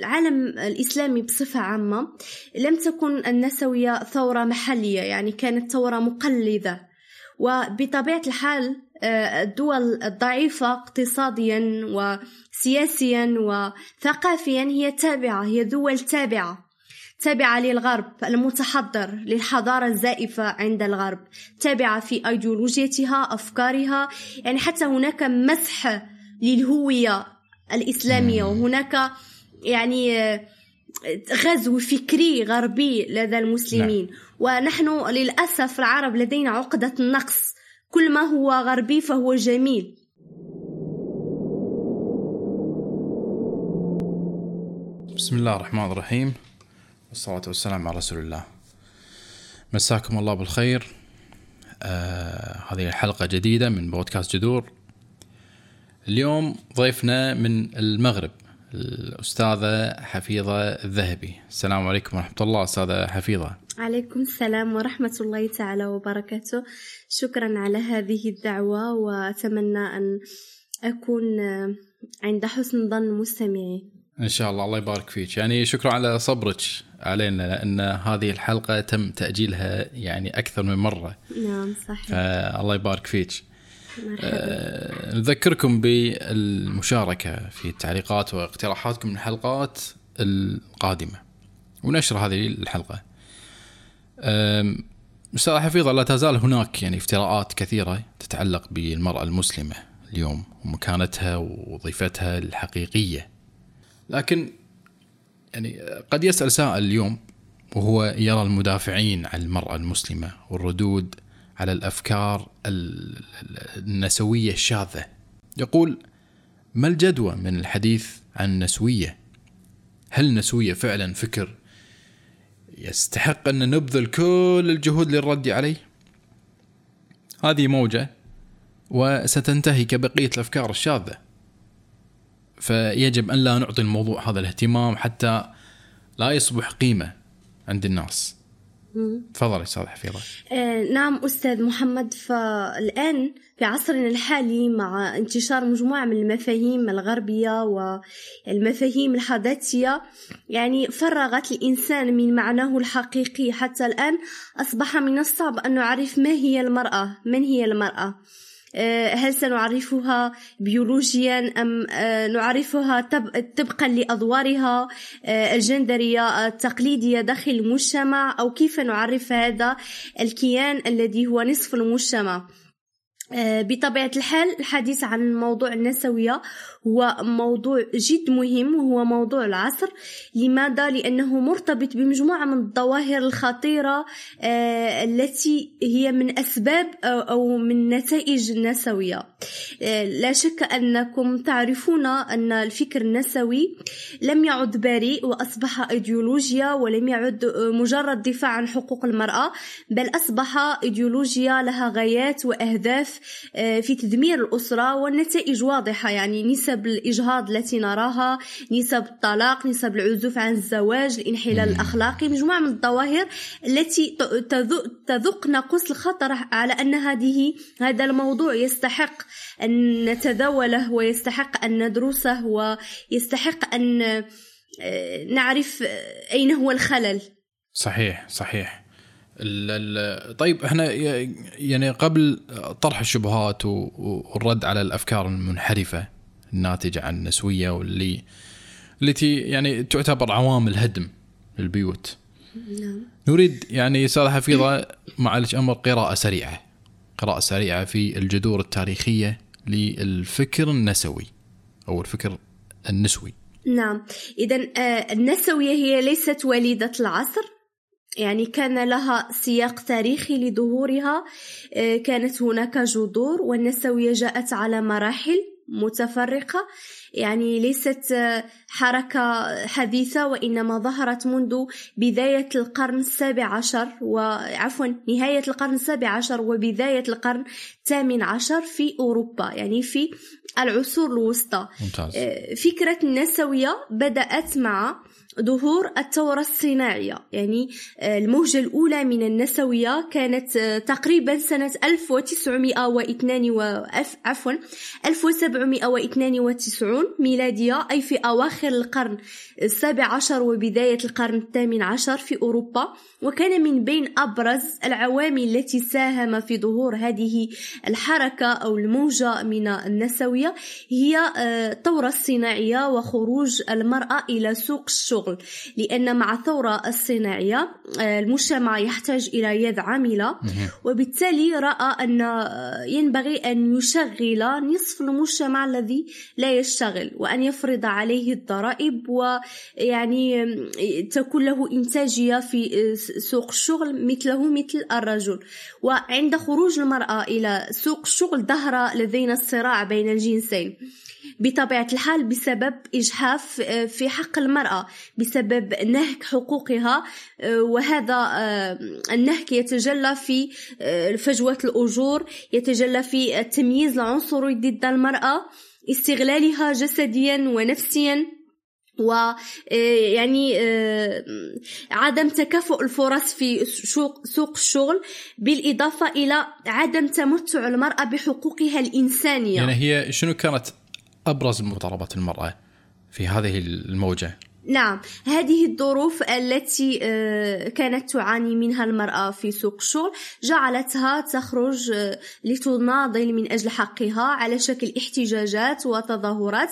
العالم الإسلامي بصفة عامة لم تكن النسوية ثورة محلية يعني كانت ثورة مقلدة. وبطبيعة الحال آه، الدول الضعيفة اقتصاديا وسياسيا وثقافيا هي تابعة هي دول تابعة تابعة للغرب المتحضر للحضارة الزائفة عند الغرب تابعة في أيديولوجيتها أفكارها. يعني حتى هناك مسح للهوية الإسلامية وهناك يعني غزو فكري غربي لدى المسلمين. نعم. ونحن للأسف العرب لدينا عقدة النقص. كل ما هو غربي فهو جميل. بسم الله الرحمن الرحيم. والصلاة والسلام على رسول الله. مساكم الله بالخير. آه هذه الحلقة جديدة من بودكاست جذور. اليوم ضيفنا من المغرب. الأستاذة حفيظة الذهبي. السلام عليكم ورحمة الله أستاذة حفيظة. عليكم السلام ورحمة الله تعالى وبركاته. شكرا على هذه الدعوة وأتمنى أن أكون عند حسن ظن مستمعي. إن شاء الله الله يبارك فيك. يعني شكرا على صبرك علينا لأن هذه الحلقة تم تأجيلها يعني أكثر من مرة. نعم صحيح. فالله يبارك فيك. أه نذكركم بالمشاركة في التعليقات واقتراحاتكم من الحلقات القادمة ونشر هذه الحلقة. أستاذ حفيظه لا تزال هناك يعني افتراءات كثيرة تتعلق بالمرأة المسلمة اليوم ومكانتها ووظيفتها الحقيقية. لكن يعني قد يسأل سائل اليوم وهو يرى المدافعين عن المرأة المسلمة والردود على الأفكار النسوية الشاذة. يقول ما الجدوى من الحديث عن النسوية هل النسوية فعلا فكر يستحق أن نبذل كل الجهود للرد عليه؟ هذه موجة وستنتهي كبقية الأفكار الشاذة. فيجب أن لا نعطي الموضوع هذا الاهتمام حتى لا يصبح قيمة عند الناس. تفضل أستاذ حفيظة. آه نعم أستاذ محمد فالآن في عصرنا الحالي مع انتشار مجموعة من المفاهيم الغربية والمفاهيم الحداثية يعني فرغت الإنسان من معناه الحقيقي. حتى الآن أصبح من الصعب أن نعرف ما هي المرأة من هي المرأة؟ هل سنعرفها بيولوجيا أم آه، نعرفها طبقا لأدوارها آه، الجندرية التقليدية داخل المجتمع أو كيف نعرف هذا الكيان الذي هو نصف المجتمع؟ بطبيعة الحال الحديث عن موضوع النسوية هو موضوع جد مهم وهو موضوع العصر. لماذا؟ لأنه مرتبط بمجموعة من الظواهر الخطيرة آه، التي هي من أسباب أو من نتائج النسوية آه، لا شك أنكم تعرفون أن الفكر النسوي لم يعد بريء وأصبح إيديولوجيا ولم يعد مجرد دفاع عن حقوق المرأة بل أصبح إيديولوجيا لها غايات وأهداف آه، في تدمير الأسرة والنتائج واضحة. يعني نسب نسب الإجهاض التي نراها نسب الطلاق نسب العزوف عن الزواج الانحلال الأخلاقي مجموعة من الظواهر التي تذق نقص الخطر على أن هذه هذا الموضوع يستحق أن نتداوله ويستحق أن ندرسه ويستحق أن آه، نعرف أين هو الخلل. صحيح صحيح. طيب إحنا يعني قبل طرح الشبهات والرد على الأفكار المنحرفة الناتجه عن النسوية واللي التي يعني تعتبر عوامل هدم للبيوت. نعم. نريد يعني أستاذ حفيظة معلش أمر قراءة سريعة. قراءة سريعة في الجذور التاريخية للفكر النسوي أو الفكر النسوي. نعم، اذا آه، النسوية هي ليست وليدة العصر يعني كان لها سياق تاريخي لظهورها آه، كانت هناك جذور والنسوية جاءت على مراحل متفرقة يعني ليست حركة حديثة وإنما ظهرت منذ بداية القرن السابع عشر وعفوا نهاية القرن السابع عشر وبداية القرن الثامن عشر في أوروبا يعني في العصور الوسطى ممتاز. آه، فكرة النسوية بدأت مع ظهور الثورة الصناعية. يعني آه، الموجة الأولى من النسوية كانت آه، تقريبا سنة 1902 عفوا 1792 وسبعون ميلادية أي في أواخر القرن السابع عشر وبداية القرن الثامن عشر في أوروبا. وكان من بين أبرز العوامل التي ساهم في ظهور هذه الحركة أو الموجة من النسوية هي آه، الثورة الصناعية وخروج المرأة إلى سوق الشغل لأن مع الثورة الصناعية آه، المجتمع يحتاج إلى يد عاملة وبالتالي رأى أن آه، ينبغي أن يشغل نصف المجتمع الذي لا يشتغل وأن يفرض عليه الضرائب ويعني تكون له إنتاجية في سوق الشغل مثله مثل الرجل. وعند خروج المرأة إلى سوق الشغل ظهر لدينا الصراع بين الجنسين. بطبيعة الحال بسبب إجحاف آه، في حق المرأة بسبب نهك حقوقها آه، وهذا آه، النهك يتجلى في فجوة الأجور يتجلى في التمييز العنصري ضد المرأة استغلالها جسديا ونفسيا ويعني عدم تكافؤ الفرص في سوق الشغل بالإضافة إلى عدم تمتع المرأة بحقوقها الإنسانية. يعني هي شنو كانت أبرز مطالبات المرأة في هذه الموجة. نعم. هذه الظروف التي آه، كانت تعاني منها المرأة في سوق الشغل جعلتها تخرج آه، لتناضل من أجل حقها على شكل احتجاجات وتظاهرات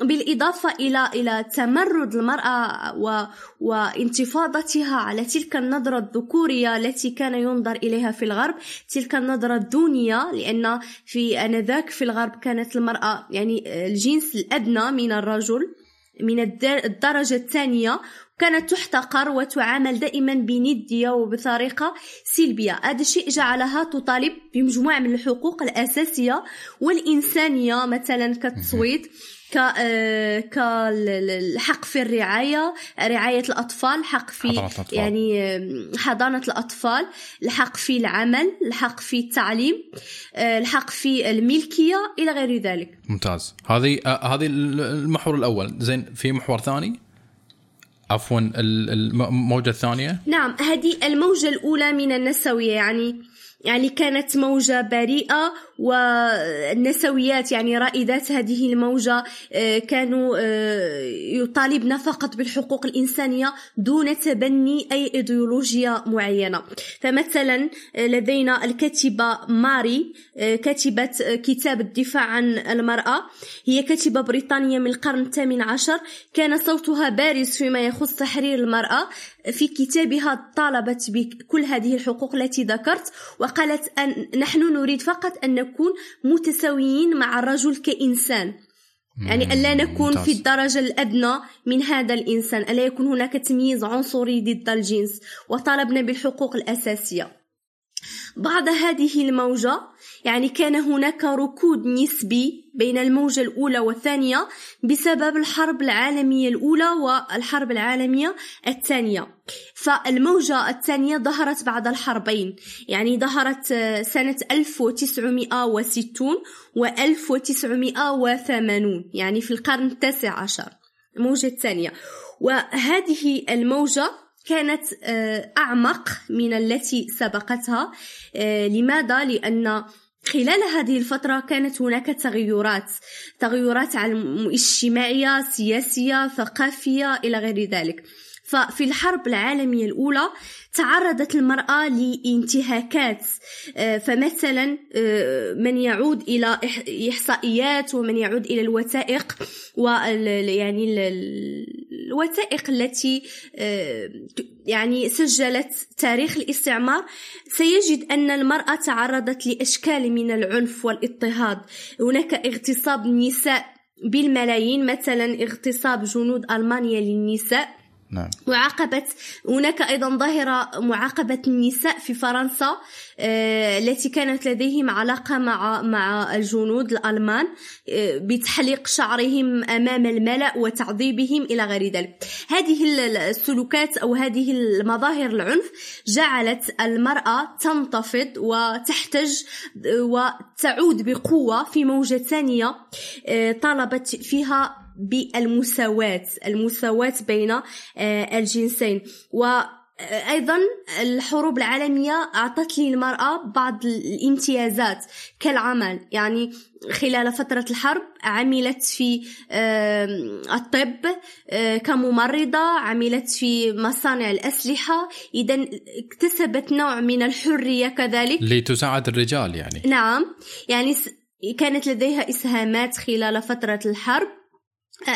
بالإضافة إلى إلى تمرد المرأة و وانتفاضتها على تلك النظرة الذكورية التي كان ينظر إليها في الغرب تلك النظرة الدونية لأن في آنذاك في الغرب كانت المرأة يعني الجنس الأدنى من الرجل. من الدرجة الثانية كانت تحتقر وتعامل دائما بندية وبطريقة سلبية. هذا الشيء جعلها تطالب بمجموعة من الحقوق الأساسية والإنسانية مثلا كالتصويت. كالحق في الرعاية رعاية الأطفال حق في الأطفال. يعني حضانة الأطفال الحق في العمل الحق في التعليم آه، الحق في الملكية إلى غير ذلك. ممتاز. هذه آه، هذه المحور الأول. زين في محور ثاني؟ عفوا الموجة الثانية نعم هذه الموجة الأولى من النسوية يعني يعني كانت موجة بريئة والنسويات يعني رائدات هذه الموجة آه، كانوا آه، يطالبن فقط بالحقوق الإنسانية دون تبني أي إيديولوجيا معينة. فمثلا آه، لدينا الكاتبة ماري كاتبة كتاب الدفاع عن المرأة. هي كاتبة بريطانية من القرن الثامن عشر. كان صوتها بارز فيما يخص تحرير المرأة. في كتابها طالبت بكل هذه الحقوق التي ذكرت وقالت أن نحن نريد فقط أن نكون متساويين مع الرجل كإنسان. يعني ألا نكون ممتاز. في الدرجة الأدنى من هذا الإنسان. ألا يكون هناك تمييز عنصري ضد الجنس وطالبنا بالحقوق الأساسية. بعد هذه الموجة يعني كان هناك ركود نسبي بين الموجة الأولى والثانية بسبب الحرب العالمية الأولى والحرب العالمية الثانية. فالموجة الثانية ظهرت بعد الحربين يعني ظهرت سنة 1960 و 1980 يعني في القرن التاسع عشر الموجة الثانية. وهذه الموجة كانت آه، أعمق من التي سبقتها آه، لماذا؟ لأن خلال هذه الفترة كانت هناك تغيرات تغيرات اجتماعية سياسية ثقافية إلى غير ذلك ففي الحرب العالمية الأولى تعرضت المرأة لانتهاكات. آه، فمثلا آه، من يعود إلى إحصائيات ومن يعود إلى الوثائق يعني الوثائق التي آه، يعني سجلت تاريخ الاستعمار. سيجد أن المرأة تعرضت لأشكال من العنف والاضطهاد. هناك اغتصاب النساء بالملايين مثلا اغتصاب جنود ألمانيا للنساء. نعم. معاقبة هناك أيضا ظاهرة معاقبة النساء في فرنسا آه، التي كانت لديهم علاقة مع مع الجنود الألمان آه، بتحليق شعرهم أمام الملأ وتعذيبهم إلى غير ذلك هذه السلوكات أو هذه المظاهر العنف جعلت المرأة تنتفض وتحتج وتعود بقوة في موجة ثانية آه، طالبت فيها بالمساواة المساواة بين آه، الجنسين. و أيضا الحروب العالمية أعطت للمرأة بعض الامتيازات كالعمل. يعني خلال فترة الحرب عملت في الطب آه، كممرضة عملت في مصانع الأسلحة. إذا اكتسبت نوع من الحرية كذلك. لتساعد الرجال يعني. نعم. يعني كانت لديها إسهامات خلال فترة الحرب.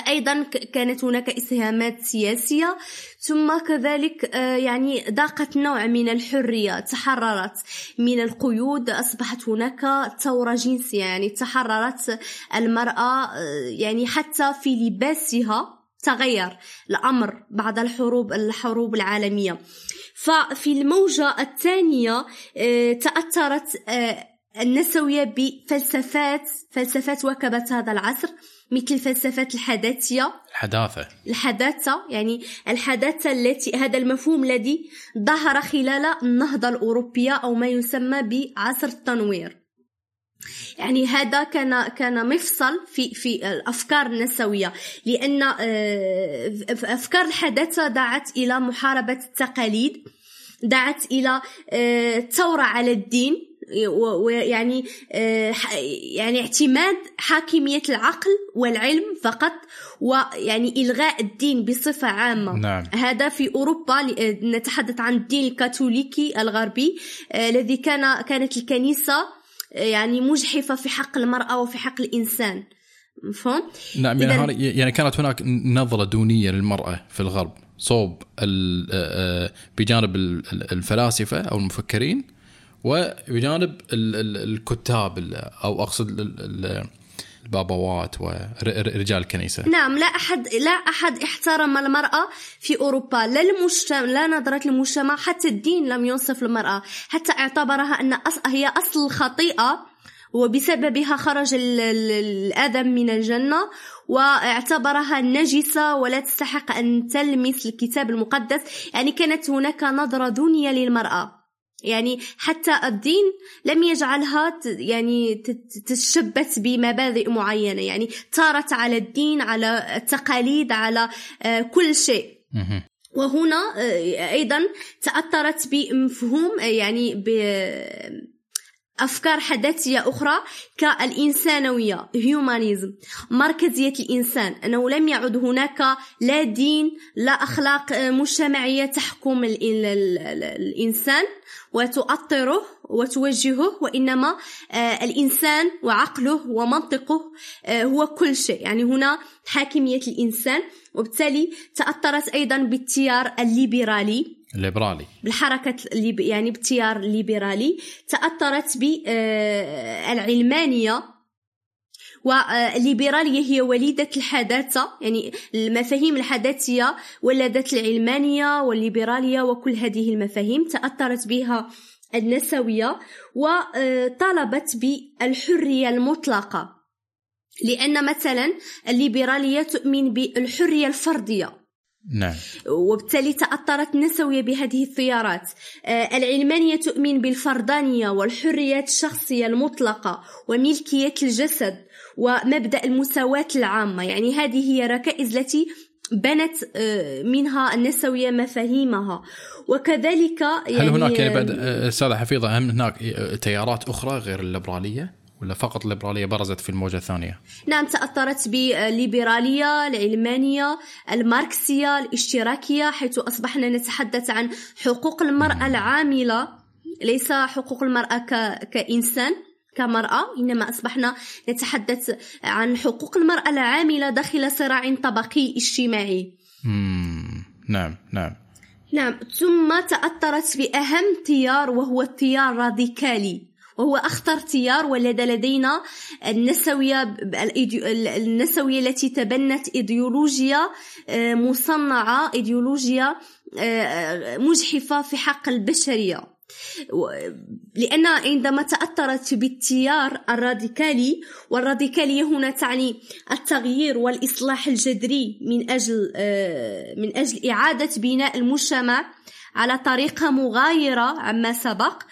أيضا كانت هناك إسهامات سياسية ثم كذلك آه، يعني ذاقت نوع من الحرية تحررت من القيود أصبحت هناك ثورة جنسية يعني تحررت المرأة آه، يعني حتى في لباسها تغير الأمر بعد الحروب الحروب العالمية. ففي الموجة الثانية آه، تأثرت النسوية بفلسفات فلسفات وكبت هذا العصر. مثل فلسفة الحداثية. الحداثة. الحداثة يعني الحداثة التي هذا المفهوم الذي ظهر خلال النهضة الأوروبية أو ما يسمى بعصر التنوير. يعني هذا كان كان مفصل في في الأفكار النسوية لأن آه، أفكار الحداثة دعت إلى محاربة التقاليد دعت إلى الثورة آه، على الدين ويعني آه، يعني اعتماد حاكمية العقل والعلم فقط ويعني إلغاء الدين بصفة عامة نعم. هذا في أوروبا آه، نتحدث عن الدين الكاثوليكي الغربي آه، الذي كان كانت الكنيسة يعني مجحفة في حق المرأة وفي حق الإنسان مفهوم؟ نعم يعني, يعني كانت هناك نظرة دونية للمرأة في الغرب صوب بجانب الفلاسفة أو المفكرين وبجانب الكتاب أو أقصد البابوات ورجال الكنيسة. نعم لا أحد لا أحد احترم المرأة في أوروبا لا المجتمع لا نظرة المجتمع حتى الدين لم ينصف المرأة. حتى اعتبرها أن هي أصل الخطيئة وبسببها خرج الآدم من الجنة واعتبرها نجسة ولا تستحق أن تلمس الكتاب المقدس. يعني كانت هناك نظرة دونية للمرأة. يعني حتى الدين لم يجعلها يعني تتشبث بمبادئ معينة. يعني طارت على الدين على التقاليد على آه، كل شيء. وهنا آه، أيضا تأثرت بمفهوم آه، يعني ب أفكار حداثية أخرى كالإنسانوية هيومانيزم مركزية الإنسان. أنه لم يعد هناك لا دين لا أخلاق مجتمعية تحكم الإنسان. وتؤطره وتوجهه وإنما آه، الإنسان وعقله ومنطقه آه، هو كل شيء. يعني هنا حاكمية الإنسان وبالتالي تأثرت أيضا بالتيار الليبرالي. الليبرالي. بالحركة يعني بالتيار الليبرالي تأثرت بالعلمانية والليبرالية هي وليدة الحداثة يعني المفاهيم الحداثية ولدت العلمانية والليبرالية وكل هذه المفاهيم تأثرت بها النسوية وطالبت بالحرية المطلقة. لأن مثلا الليبرالية تؤمن بالحرية الفردية. نعم. وبالتالي تأثرت النسوية بهذه الثيارات. آه، العلمانية تؤمن بالفردانية والحريات الشخصية المطلقة وملكية الجسد. ومبدأ المساواة العامة يعني هذه هي ركائز التي بنت آه، منها النسوية مفاهيمها وكذلك يعني هل هناك يعني بعد آه، أستاذة حفيظة هم هناك تيارات أخرى غير الليبرالية؟ ولا فقط الليبرالية برزت في الموجة الثانية؟ نعم تأثرت بالليبرالية العلمانية الماركسية الاشتراكية حيث أصبحنا نتحدث عن حقوق المرأة العاملة ليس حقوق المرأة. كإنسان كمرأة إنما أصبحنا نتحدث عن حقوق المرأة العاملة داخل صراع طبقي اجتماعي. نعم نعم. نعم ثم تأثرت بأهم تيار وهو التيار الراديكالي. وهو أخطر تيار ولد لدينا النسوية النسوية التي تبنت إيديولوجيا آه، مصنعة إيديولوجيا آه، مجحفة في حق البشرية. لأن عندما تأثرت بالتيار الراديكالي والراديكالية هنا تعني التغيير والإصلاح الجذري من أجل آه، من أجل إعادة بناء المجتمع على طريقة مغايرة عما سبق.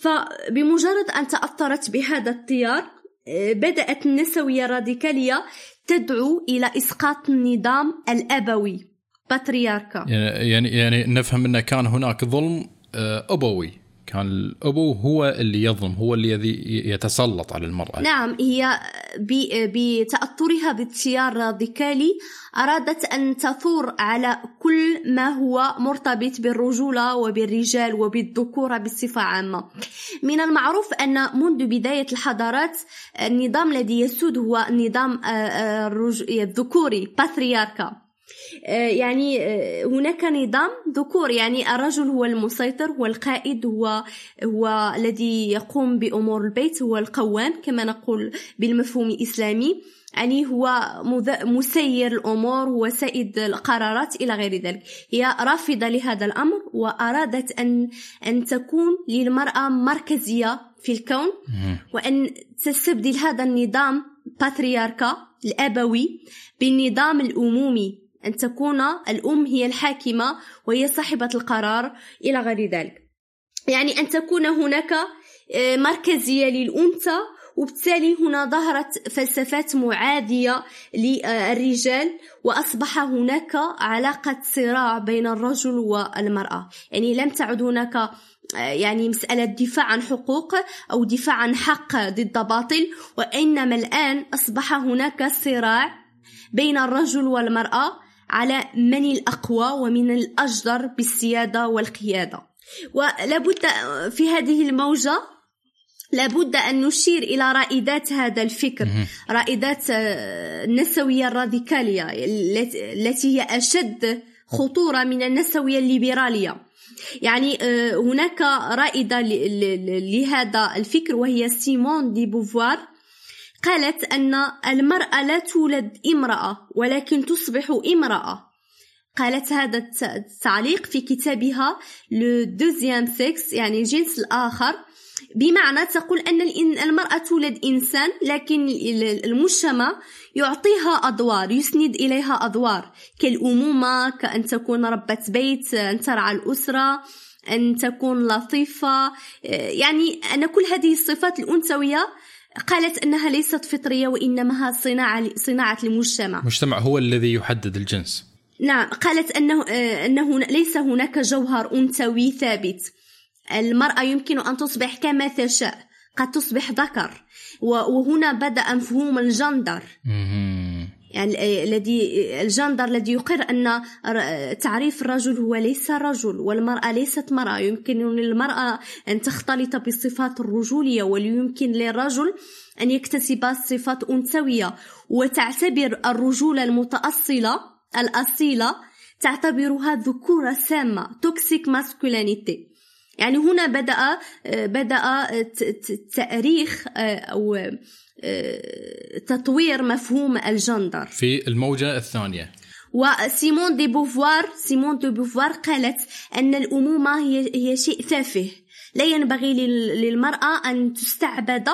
فبمجرد أن تأثرت بهذا التيار آه، بدأت النسوية الراديكالية تدعو إلى إسقاط النظام الأبوي باترياركا يعني يعني, يعني نفهم انه كان هناك ظلم آه، أبوي. كان الأبو هو اللي يظلم هو الذي يتسلط على المرأة. نعم هي بتاثرها بالتيار الراديكالي أرادت أن تثور على كل ما هو مرتبط بالرجولة وبالرجال وبالذكورة بصفة عامة. من المعروف أن منذ بداية الحضارات النظام الذي يسود هو النظام آه، آه، الذكوري باترياركا يعني آه، هناك نظام ذكور يعني الرجل هو المسيطر هو القائد هو هو الذي يقوم بأمور البيت هو القوام كما نقول بالمفهوم الإسلامي. يعني هو مسير الأمور هو سائد القرارات إلى غير ذلك. هي رافضة لهذا الأمر وأرادت أن أن تكون للمرأة مركزية في الكون وأن تستبدل هذا النظام باترياركا الأبوي بالنظام الأمومي. أن تكون الأم هي الحاكمة وهي صاحبة القرار إلى غير ذلك. يعني أن تكون هناك آه، مركزية للأنثى وبالتالي هنا ظهرت فلسفات معادية للرجال وأصبح هناك علاقة صراع بين الرجل والمرأة. يعني لم تعد هناك آه، يعني مسألة دفاع عن حقوق أو دفاع عن حق ضد باطل وإنما الآن أصبح هناك صراع بين الرجل والمرأة. على من الأقوى ومن الأجدر بالسيادة والقيادة. ولابد في هذه الموجة لابد أن نشير إلى رائدات هذا الفكر رائدات آه، النسوية الراديكالية التي هي أشد خطورة من النسوية الليبرالية. يعني آه، هناك رائدة لهذا الفكر وهي سيمون دي بوفوار قالت أن المرأة لا تولد امرأة ولكن تصبح امرأة. قالت هذا التعليق في كتابها Le Deuxième Sexe يعني الجنس الآخر. بمعنى تقول أن المرأة تولد إنسان لكن المجتمع يعطيها أدوار يسند إليها أدوار. كالأمومة كأن تكون ربة بيت أن ترعى الأسرة أن تكون لطيفة. يعني أن كل هذه الصفات الأنثوية قالت إنها ليست فطرية وإنما صناعة صناعة المجتمع المجتمع هو الذي يحدد الجنس. نعم قالت إنه آه، انه ليس هناك جوهر أنثوي ثابت. المرأة يمكن أن تصبح كما تشاء قد تصبح ذكر. وهنا بدأ مفهوم الجندر. الذي الجندر الذي يقر أن تعريف الرجل هو ليس رجل والمرأة ليست مرأة. يمكن للمراه أن تختلط بصفات الرجولية ويمكن للرجل أن يكتسب صفات أنثوية. وتعتبر الرجوله المتاصله الأصيلة تعتبرها ذكورة سامة toxic masculinity يعني هنا بدأ بدأ تأريخ أو تطوير مفهوم الجندر. في الموجة الثانية. وسيمون دي بوفوار سيمون دي بوفوار قالت أن الأمومة هي, هي شيء تافه. لا ينبغي للمرأة أن تستعبد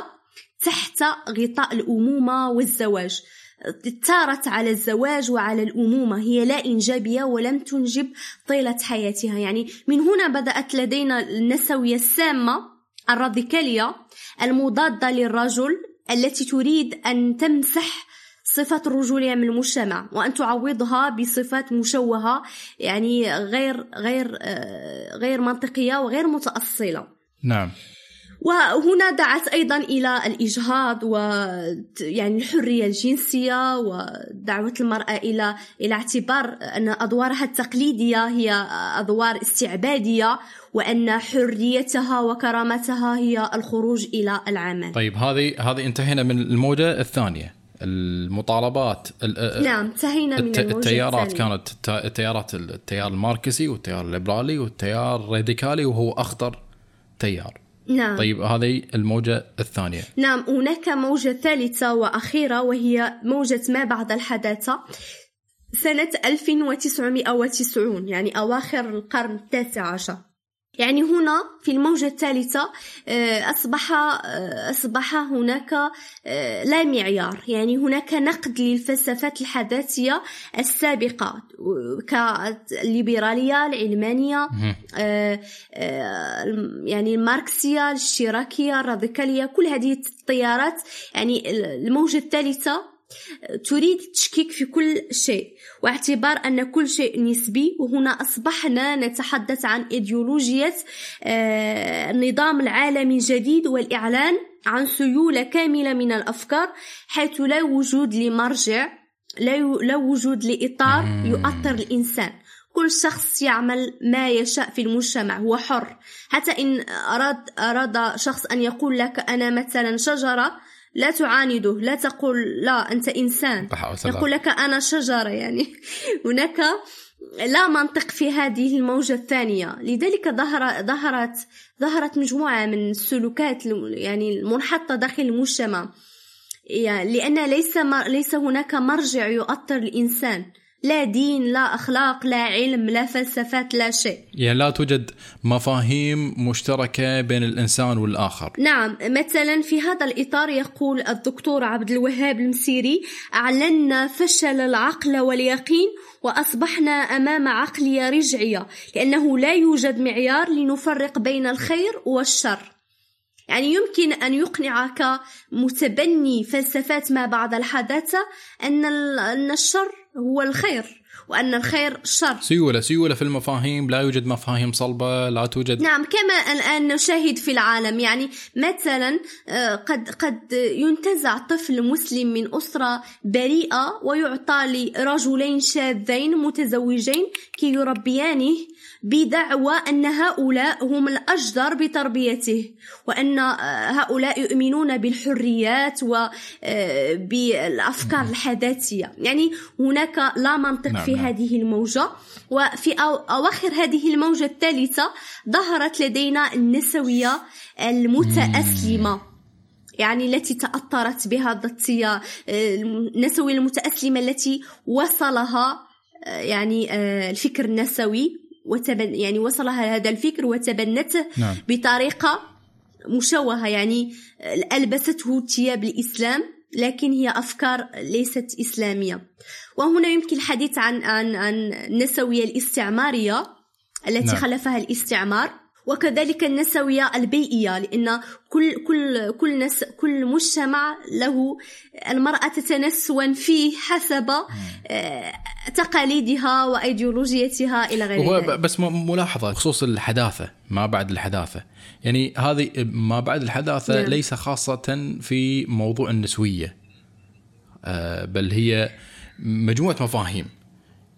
تحت غطاء الأمومة والزواج. اضطرت على الزواج وعلى الأمومة هي لا إنجابية ولم تنجب طيلة حياتها يعني من هنا بدأت لدينا النسوية السامة الراديكالية المضادة للرجل التي تريد أن تمسح صفة الرجولية من المجتمع وأن تعوضها بصفات مشوهة يعني غير غير آه، غير منطقية وغير متأصلة. نعم. وهنا دعت أيضا إلى الإجهاض و يعني الحرية الجنسية ودعوة المرأة إلى إلى اعتبار أن أدوارها التقليدية هي أدوار استعبادية وأن حريتها وكرامتها هي الخروج إلى العمل طيب هذه هذه انتهينا من الموجة الثانية المطالبات نعم انتهينا من الموجة التيارات. كانت التيارات التيار الماركسي والتيار الليبرالي والتيار الراديكالي وهو أخطر تيار نعم. طيب هذه الموجة الثانية. نعم هناك موجة ثالثة وأخيرة وهي موجة ما بعد الحداثة سنة 1990 يعني أواخر القرن التاسع عشر. يعني هنا في الموجة الثالثة آه، أصبح آه، أصبح هناك آه، لا معيار. يعني هناك نقد للفلسفات الحداثية السابقة كالليبرالية العلمانية يعني الماركسية الاشتراكية الراديكالية كل هذه التيارات يعني الموجة الثالثة تريد التشكيك في كل شيء واعتبار أن كل شيء نسبي وهنا أصبحنا نتحدث عن إيديولوجية آه، النظام العالمي الجديد والإعلان عن سيولة كاملة من الأفكار حيث لا وجود لمرجع لا وجود لإطار يؤطر الإنسان. كل شخص يعمل ما يشاء في المجتمع هو حر. حتى إن أراد أراد شخص أن يقول لك أنا مثلا شجرة لا تعانده لا تقول لا أنت إنسان. يقول لك أنا شجرة يعني. هناك لا منطق في هذه الموجة الثانية. لذلك ظهر ظهرت ظهرت مجموعة من السلوكات يعني المنحطة داخل المجتمع. يعني لأن ليس ليس هناك مرجع يؤطر الإنسان. لا دين لا أخلاق لا علم لا فلسفات لا شيء. يعني لا توجد مفاهيم مشتركة بين الإنسان والآخر. نعم مثلا في هذا الإطار يقول الدكتور عبد الوهاب المسيري أعلنا فشل العقل واليقين وأصبحنا أمام عقلية رجعية لأنه لا يوجد معيار لنفرق بين الخير والشر. يعني يمكن أن يقنعك متبني فلسفات ما بعد الحداثة أن أن الشر هو الخير وأن الخير شر. سيولة سيولة في المفاهيم. لا يوجد مفاهيم صلبة لا توجد. نعم كما الآن نشاهد في العالم. يعني مثلا آه، قد قد ينتزع طفل مسلم من أسرة بريئة ويعطى لرجلين شاذين متزوجين كي يربيانه بدعوى أن هؤلاء هم الأجدر بتربيته وأن هؤلاء يؤمنون بالحريات وبالأفكار آه، الحداثية. يعني هناك لا منطق نعم في نعم. هذه الموجة. وفي أواخر هذه الموجة الثالثة ظهرت لدينا النسوية المتأسلمة. يعني التي تأثرت بها الضدية آه، النسوية المتأسلمة التي وصلها آه، يعني الفكر النسوي. وتبن يعني وصلها هذا الفكر وتبنته نعم. بطريقة مشوهة يعني ألبسته ثياب الإسلام لكن هي أفكار ليست إسلامية وهنا يمكن الحديث عن عن عن النسوية الاستعمارية التي نعم. خلفها الاستعمار وكذلك النسوية البيئية لأن كل كل كل نس كل مجتمع له المرأة تتنسون فيه حسب آه، تقاليدها وأيديولوجيتها إلى غير ذلك. بس ملاحظه بخصوص الحداثة ما بعد الحداثة يعني هذه ما بعد الحداثة نعم. ليس خاصة في موضوع النسوية آه، بل هي مجموعة مفاهيم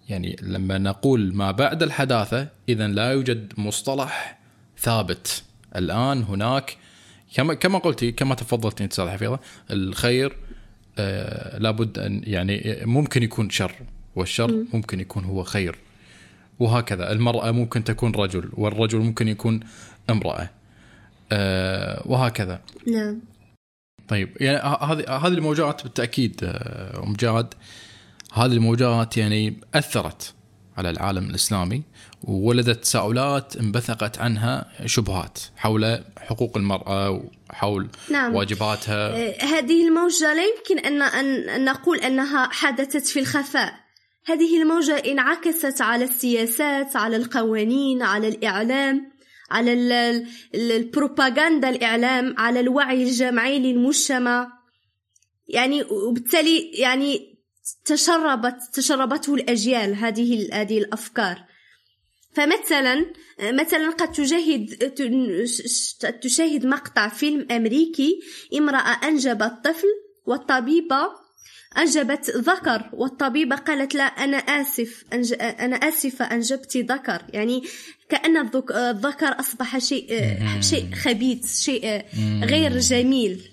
يعني لما نقول ما بعد الحداثة اذا لا يوجد مصطلح ثابت. الآن هناك كما كما قلتي كما تفضلتي أنت أستاذ حفيظة الخير آه لابد ان يعني ممكن يكون شر والشر. ممكن يكون هو خير. وهكذا المرأة ممكن تكون رجل والرجل ممكن يكون امرأة. آه وهكذا. نعم. طيب يعني هذه هذه الموجات بالتأكيد آه، أم جاد هذه الموجات يعني أثرت. على العالم الإسلامي وولدت تساؤلات انبثقت عنها شبهات حول حقوق المرأة وحول نعم. واجباتها. آه، هذه الموجة لا يمكن أن أن نقول أنها حدثت في الخفاء. هذه الموجة انعكست على السياسات على القوانين على الإعلام على البروباغندا الإعلام على الوعي الجمعي للمجتمع. يعني وبالتالي يعني تشربت تشربته الأجيال هذه هذه الأفكار. فمثلا مثلا قد تشاهد تشاهد مقطع فيلم أمريكي امرأة أنجبت طفل والطبيبة أنجبت ذكر والطبيبة قالت لا أنا آسف أنج... أنا آسفة أنجبت ذكر. يعني كأن الذكر أصبح شيء شيء خبيث شيء غير جميل.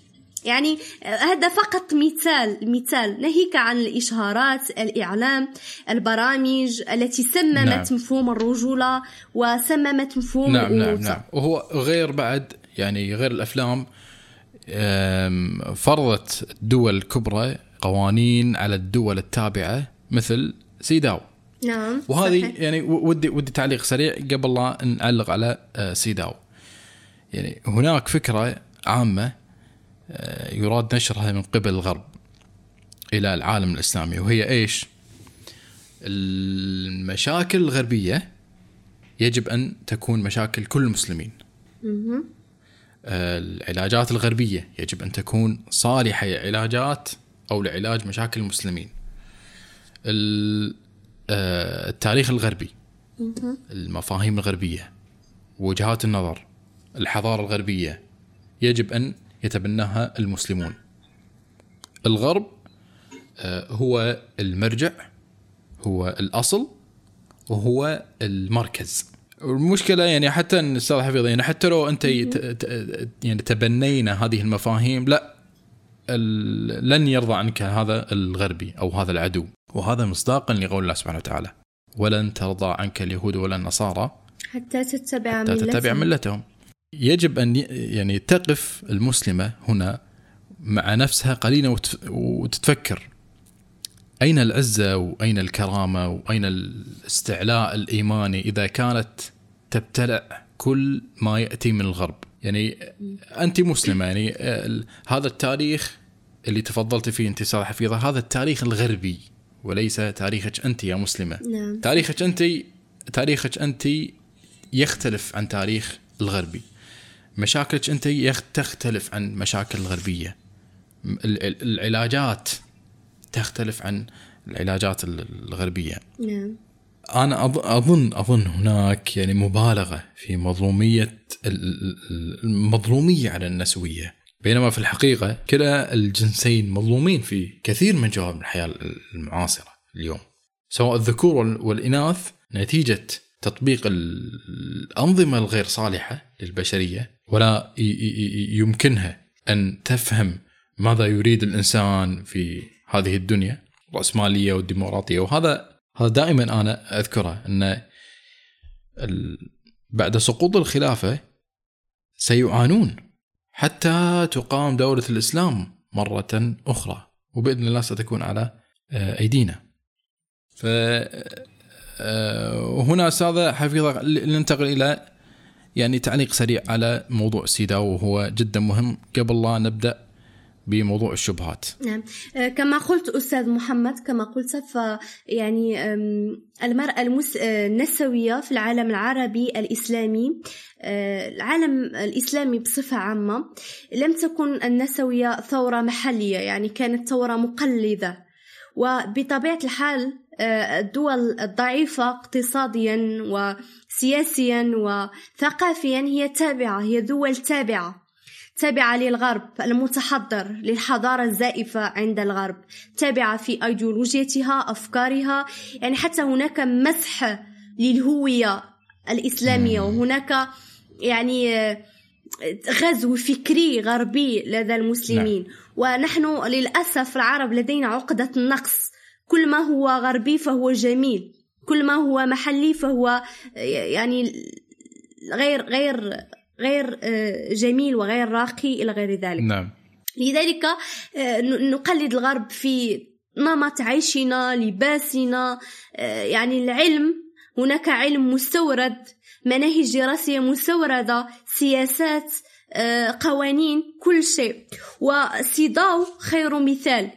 يعني هذا فقط مثال مثال ناهيك عن الإشهارات الإعلام البرامج التي سممت نعم. مفهوم الرجولة وسممت مفهوم نعم نعم نعم وهو غير بعد يعني غير الأفلام فرضت دول كبرى قوانين على الدول التابعة مثل سيداو نعم وهذه صحيح. يعني ودي ودي تعليق سريع قبل لا نعلق على آه، سيداو يعني هناك فكرة عامة آه، يراد نشرها من قبل الغرب إلى العالم الإسلامي وهي إيش؟ المشاكل الغربية يجب أن تكون مشاكل كل المسلمين. آه، العلاجات الغربية يجب أن تكون صالحة علاجات أو لعلاج مشاكل المسلمين ال- آه، التاريخ الغربي المفاهيم الغربية وجهات النظر الحضارة الغربية يجب أن يتبناها المسلمون. الغرب آه، هو المرجع هو الأصل وهو المركز. المشكلة يعني حتى إن أستاذ حفيظ يعني حتى لو أنت يعني تبنينا هذه المفاهيم لا لن يرضى عنك هذا الغربي أو هذا العدو. وهذا مصداقا لقول الله سبحانه وتعالى ولن ترضى عنك اليهود ولا النصارى حتى تتبع حتى تتبع ملتهم. يجب أن يعني تقف المسلمة هنا مع نفسها قليلا وت- وتتفكر. أين العزة وأين الكرامة وأين الاستعلاء الإيماني إذا كانت تبتلع كل ما يأتي من الغرب؟ يعني أنت مسلمة يعني هذا التاريخ اللي تفضلت فيه أنت أستاذ حفيظة هذا التاريخ الغربي وليس تاريخك أنت يا مسلمة. نعم. تاريخك أنت تاريخك أنت يختلف عن تاريخ الغربي. مشاكلك انت تختلف عن مشاكل الغربية. ال- ال- العلاجات تختلف عن العلاجات ال- الغربية. نعم. أنا اظن أظن هناك يعني مبالغة في مظلومية ال- ال- المظلومية على النسوية. بينما في الحقيقة كلا الجنسين مظلومين في كثير من جوانب الحياة المعاصرة اليوم. سواء الذكور وال- والإناث نتيجة تطبيق ال- الأنظمة الغير صالحة للبشرية ولا يمكنها أن تفهم ماذا يريد الإنسان في هذه الدنيا الرأسمالية والديمقراطية وهذا هذا دائما أنا أذكره أن ال... بعد سقوط الخلافة سيعانون حتى تقام دولة الإسلام مرة أخرى وبإذن الله ستكون على آه، أيدينا. ف وهنا أستاذ حفيظه ننتقل إلى يعني تعليق سريع على موضوع سيداو وهو جدا مهم. قبل لا نبدأ بموضوع الشبهات. نعم. آه، كما قلت أستاذ محمد كما قلت ف يعني المرأة المس... آه، النسوية في العالم العربي الإسلامي آه، العالم الإسلامي بصفة عامة لم تكن النسوية ثورة محلية يعني كانت ثورة مقلدة. وبطبيعة الحال آه، الدول الضعيفة اقتصاديا وسياسيا وثقافيا هي تابعة هي دول تابعة تابعة للغرب المتحضر للحضارة الزائفة عند الغرب تابعة في أيديولوجيتها أفكارها. يعني حتى هناك مسح للهوية الإسلامية وهناك يعني غزو فكري غربي لدى المسلمين. نعم. ونحن للأسف العرب لدينا عقدة النقص كل ما هو غربي فهو جميل كل ما هو محلي فهو يعني غير غير غير آه، جميل وغير راقي إلى غير ذلك. نعم. لذلك آه، نقلد الغرب في نمط عيشنا لباسنا آه، يعني العلم هناك علم مستورد مناهج دراسية مستوردة سياسات قوانين كل شيء. وسيداو خير مثال.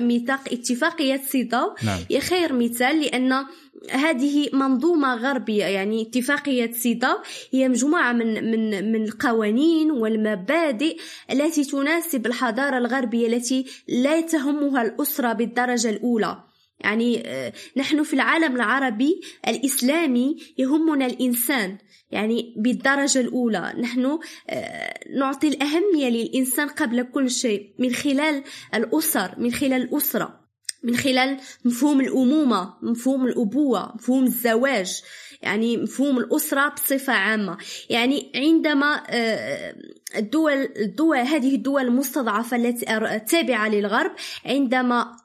ميثاق اتفاقية سيداو نعم. هي خير مثال لأن هذه منظومة غربية يعني اتفاقية سيداو هي مجموعة من من من القوانين والمبادئ التي تناسب الحضارة الغربية التي لا تهمها الأسرة بالدرجة الأولى. يعني آه، نحن في العالم العربي الإسلامي يهمنا الإنسان يعني بالدرجة الأولى. نحن آه، نعطي الأهمية للإنسان قبل كل شيء من خلال الأسر من خلال الأسرة من خلال مفهوم الأمومة مفهوم الأبوة مفهوم الزواج يعني مفهوم الأسرة بصفة عامة. يعني عندما آه، الدول الدول هذه الدول المستضعفة التي تابعة للغرب عندما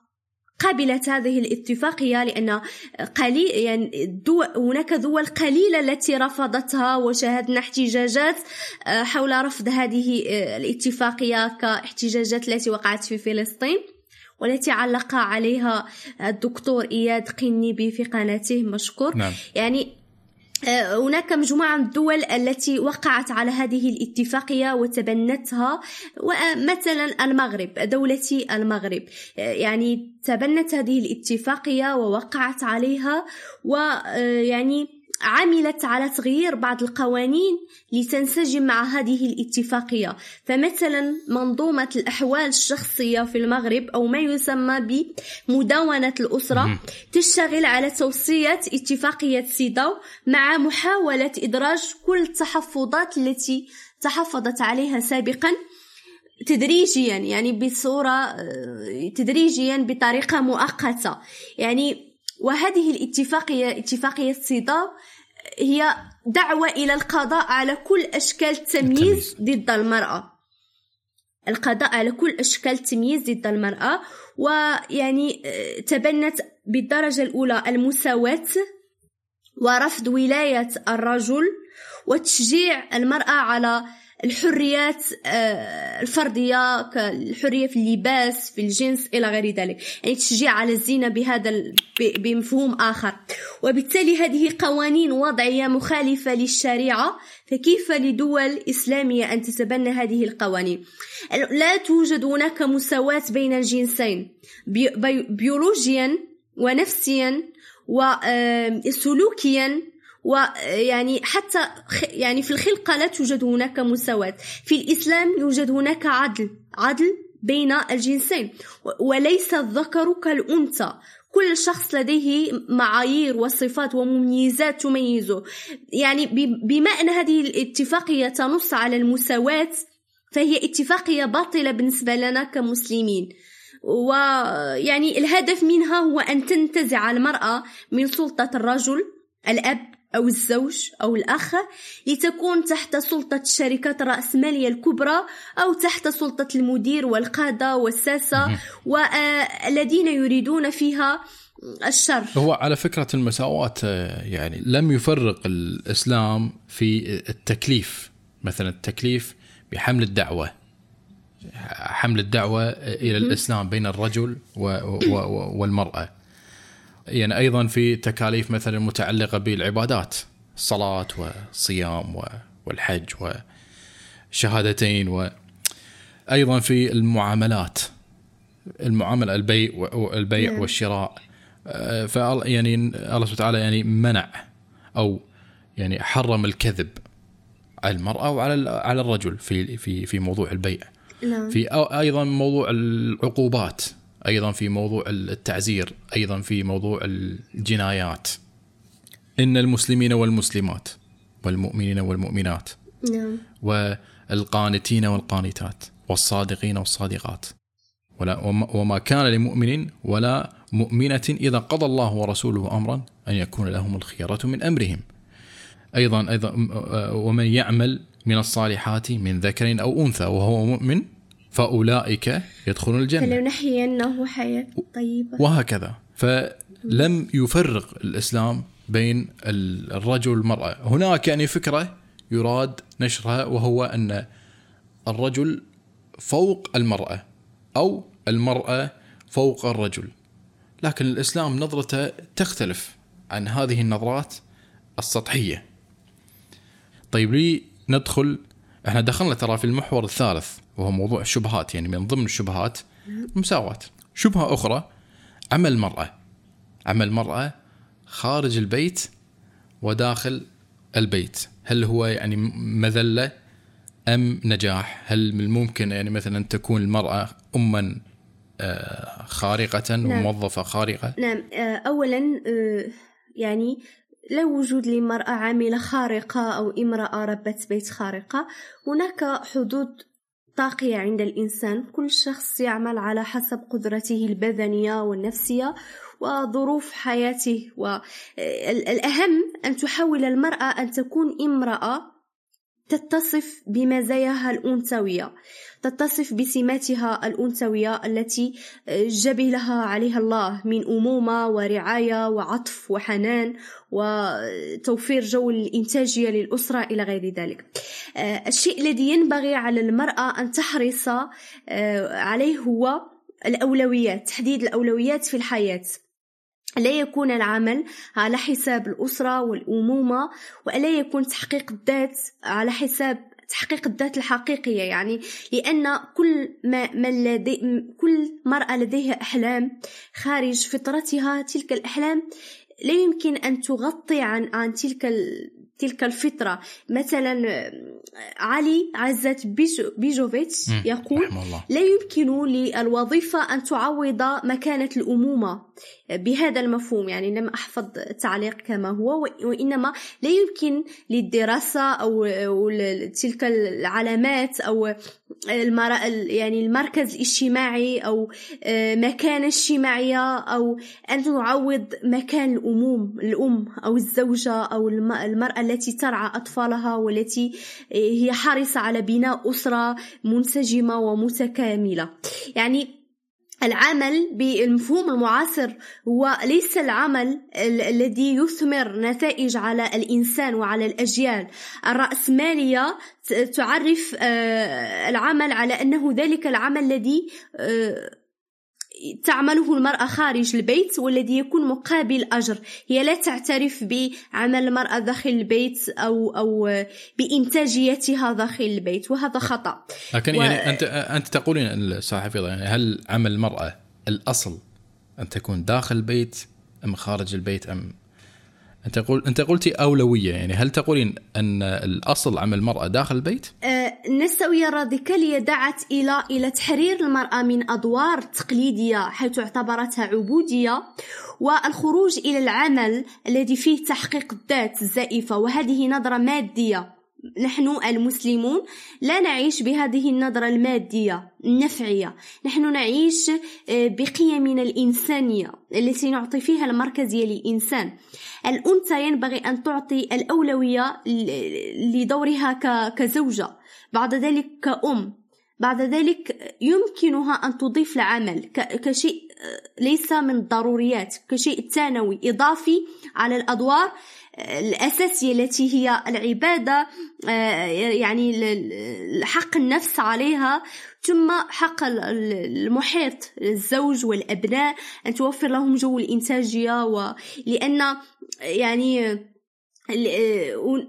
قبلت هذه الاتفاقية لأن قليل يعني دول هناك دول قليلة التي رفضتها وشاهدنا احتجاجات آه، حول رفض هذه آه، الاتفاقية كاحتجاجات التي وقعت في فلسطين والتي علق عليها الدكتور إياد قنيبي في قناته مشكور. نعم. يعني هناك مجموعة من الدول التي وقعت على هذه الاتفاقية وتبنتها ومثلا المغرب دولتي المغرب. آه، يعني تبنت هذه الاتفاقية ووقعت عليها ويعني عملت على تغيير بعض القوانين لتنسجم مع هذه الاتفاقية. فمثلا منظومة الأحوال الشخصية في المغرب أو ما يسمى بمدونة الأسرة تشتغل على توصية اتفاقية سيداو مع محاولة إدراج كل التحفظات التي تحفظت عليها سابقا تدريجيا يعني بصورة تدريجيا بطريقة مؤقتة. يعني وهذه الاتفاقية اتفاقية سيداو هي دعوة إلى القضاء على كل أشكال التمييز ضد المرأة. القضاء على كل أشكال التمييز ضد المرأة ويعني آه، تبنت بالدرجة الأولى المساواة ورفض ولاية الرجل وتشجيع المرأة على الحريات آه، الفردية كالحرية في اللباس في الجنس إلى غير ذلك. يعني تشجيع على الزينة بهذا بمفهوم آخر. وبالتالي هذه قوانين وضعية مخالفة للشريعة فكيف لدول إسلامية أن تتبنى هذه القوانين؟ لا توجد هناك مساواة بين الجنسين. بيولوجيا ونفسيا وسلوكيا ويعني حتى يعني في الخلقة لا توجد هناك مساواة. في الإسلام يوجد هناك عدل عدل بين الجنسين وليس الذكر كالأنثى. كل شخص لديه معايير وصفات ومميزات تميزه. يعني بما أن هذه الاتفاقية تنص على المساواة فهي اتفاقية باطلة بالنسبة لنا كمسلمين. ويعني الهدف منها هو أن تنتزع المرأة من سلطة الرجل الأب أو الزوج أو الأخ لتكون تحت سلطة الشركات الرأسمالية الكبرى أو تحت سلطة المدير والقادة والساسة والذين يريدون فيها الشر. هو على فكرة المساواة يعني لم يفرق الإسلام في التكليف. مثلا التكليف بحمل الدعوة. حمل الدعوة إلى الإسلام بين الرجل والمرأة. يعني أيضا في تكاليف مثلا متعلقة بالعبادات الصلاه والصيام والحج وشهادتين وأيضا في المعاملات المعاملة البيع والبيع نعم. والشراء آه، ف يعني الله سبحانه وتعالى يعني منع أو يعني حرم الكذب على المرأة وعلى على الرجل في في في موضوع البيع نعم. في أيضا موضوع العقوبات أيضا في موضوع التعزير أيضا في موضوع الجنايات. إن المسلمين والمسلمات والمؤمنين والمؤمنات نعم. والقانتين والقانتات والصادقين والصادقات. ولا وما كان لمؤمن ولا مؤمنة إذا قضى الله ورسوله أمرا أن يكون لهم الخيرة من أمرهم. أيضا أيضا ومن يعمل من الصالحات من ذكر أو أنثى وهو مؤمن فأولئك يدخلون الجنة. فلنحيينه حياة طيبة. وهكذا. فلم يفرق الإسلام بين الرجل والمرأة. هناك يعني فكرة يراد نشرها وهو أن الرجل فوق المرأة أو المرأة فوق الرجل. لكن الإسلام نظرته تختلف عن هذه النظرات السطحية. طيب لي ندخل. إحنا دخلنا ترى في المحور الثالث. وهو موضوع الشبهات يعني من ضمن الشبهات المساواة. شبهة أخرى عمل المرأة عمل المرأة خارج البيت وداخل البيت. هل هو يعني مذلة أم نجاح؟ هل من الممكن يعني مثلا تكون المرأة أما خارقة نعم. وموظفة خارقة؟ نعم. آه، أولا آه، يعني لا وجود لمرأة عاملة خارقة أو امرأة ربة بيت خارقة هناك حدود طاقية عند الإنسان كل شخص يعمل على حسب قدرته البدنية والنفسية وظروف حياته. والأهم أن تحاول المرأة أن تكون امرأة تتصف بمزاياها الأنثوية تتصف بسماتها الأنثوية التي جبلها عليها الله من أمومة ورعاية وعطف وحنان وتوفير جو الإنتاجية للأسرة إلى غير ذلك. الشيء الذي ينبغي على المرأة أن تحرص عليه هو الأولويات تحديد الأولويات في الحياة. لا يكون العمل على حساب الأسرة والأمومة وألا يكون تحقيق الذات على حساب تحقيق الذات الحقيقية. يعني لأن كل ما من لدي كل مرأة لديها أحلام خارج فطرتها تلك الأحلام لا يمكن أن تغطي عن عن تلك تلك الفطرة. مثلا علي عزت بيجوفيتش يقول لا يمكن للوظيفة أن تعوض مكانة الأمومة. بهذا المفهوم يعني لم أحفظ التعليق كما هو وإنما لا يمكن للدراسة أو تلك العلامات أو يعني المركز الاجتماعي أو آه، مكانة اجتماعية أو أن تعوض مكان الأموم الأم أو الزوجة أو المرأة التي ترعى أطفالها والتي آه، هي حريصة على بناء أسرة منسجمة ومتكاملة. يعني العمل بالمفهوم المعاصر هو ليس العمل الذي يثمر نتائج على الإنسان وعلى الأجيال. الرأسمالية تعرف آه، العمل على أنه ذلك العمل الذي آه، تعمله المرأة خارج البيت والذي يكون مقابل أجر. هي لا تعترف بعمل المرأة داخل البيت أو أو بإنتاجيتها داخل البيت وهذا خطأ. لكن و... يعني أنت أنت تقولين الصحفي يعني هل عمل المرأة الأصل أن تكون داخل البيت أم خارج البيت أم أنت قول أنت قلتي أولوية يعني هل تقولين أن الأصل عمل المرأة داخل البيت؟ أه النسويه الراديكاليه دعت إلى إلى تحرير المرأة من أدوار تقليدية حيث اعتبرتها عبودية والخروج إلى العمل الذي فيه تحقيق الذات الزائفه وهذه نظرة مادية نحن المسلمون لا نعيش بهذه النظرة المادية النفعية. نحن نعيش آه، بقيمنا الإنسانية التي نعطي فيها المركزية للإنسان. الأنثى ينبغي أن تعطي الأولوية لدورها كزوجة بعد ذلك كأم. بعد ذلك يمكنها أن تضيف العمل كشيء آه، ليس من الضروريات كشيء ثانوي إضافي على الأدوار الأساسية التي هي العبادة آه، يعني حق النفس عليها ثم حق المحيط الزوج والأبناء أن توفر لهم جو الإنتاجية ولأن يعني آه،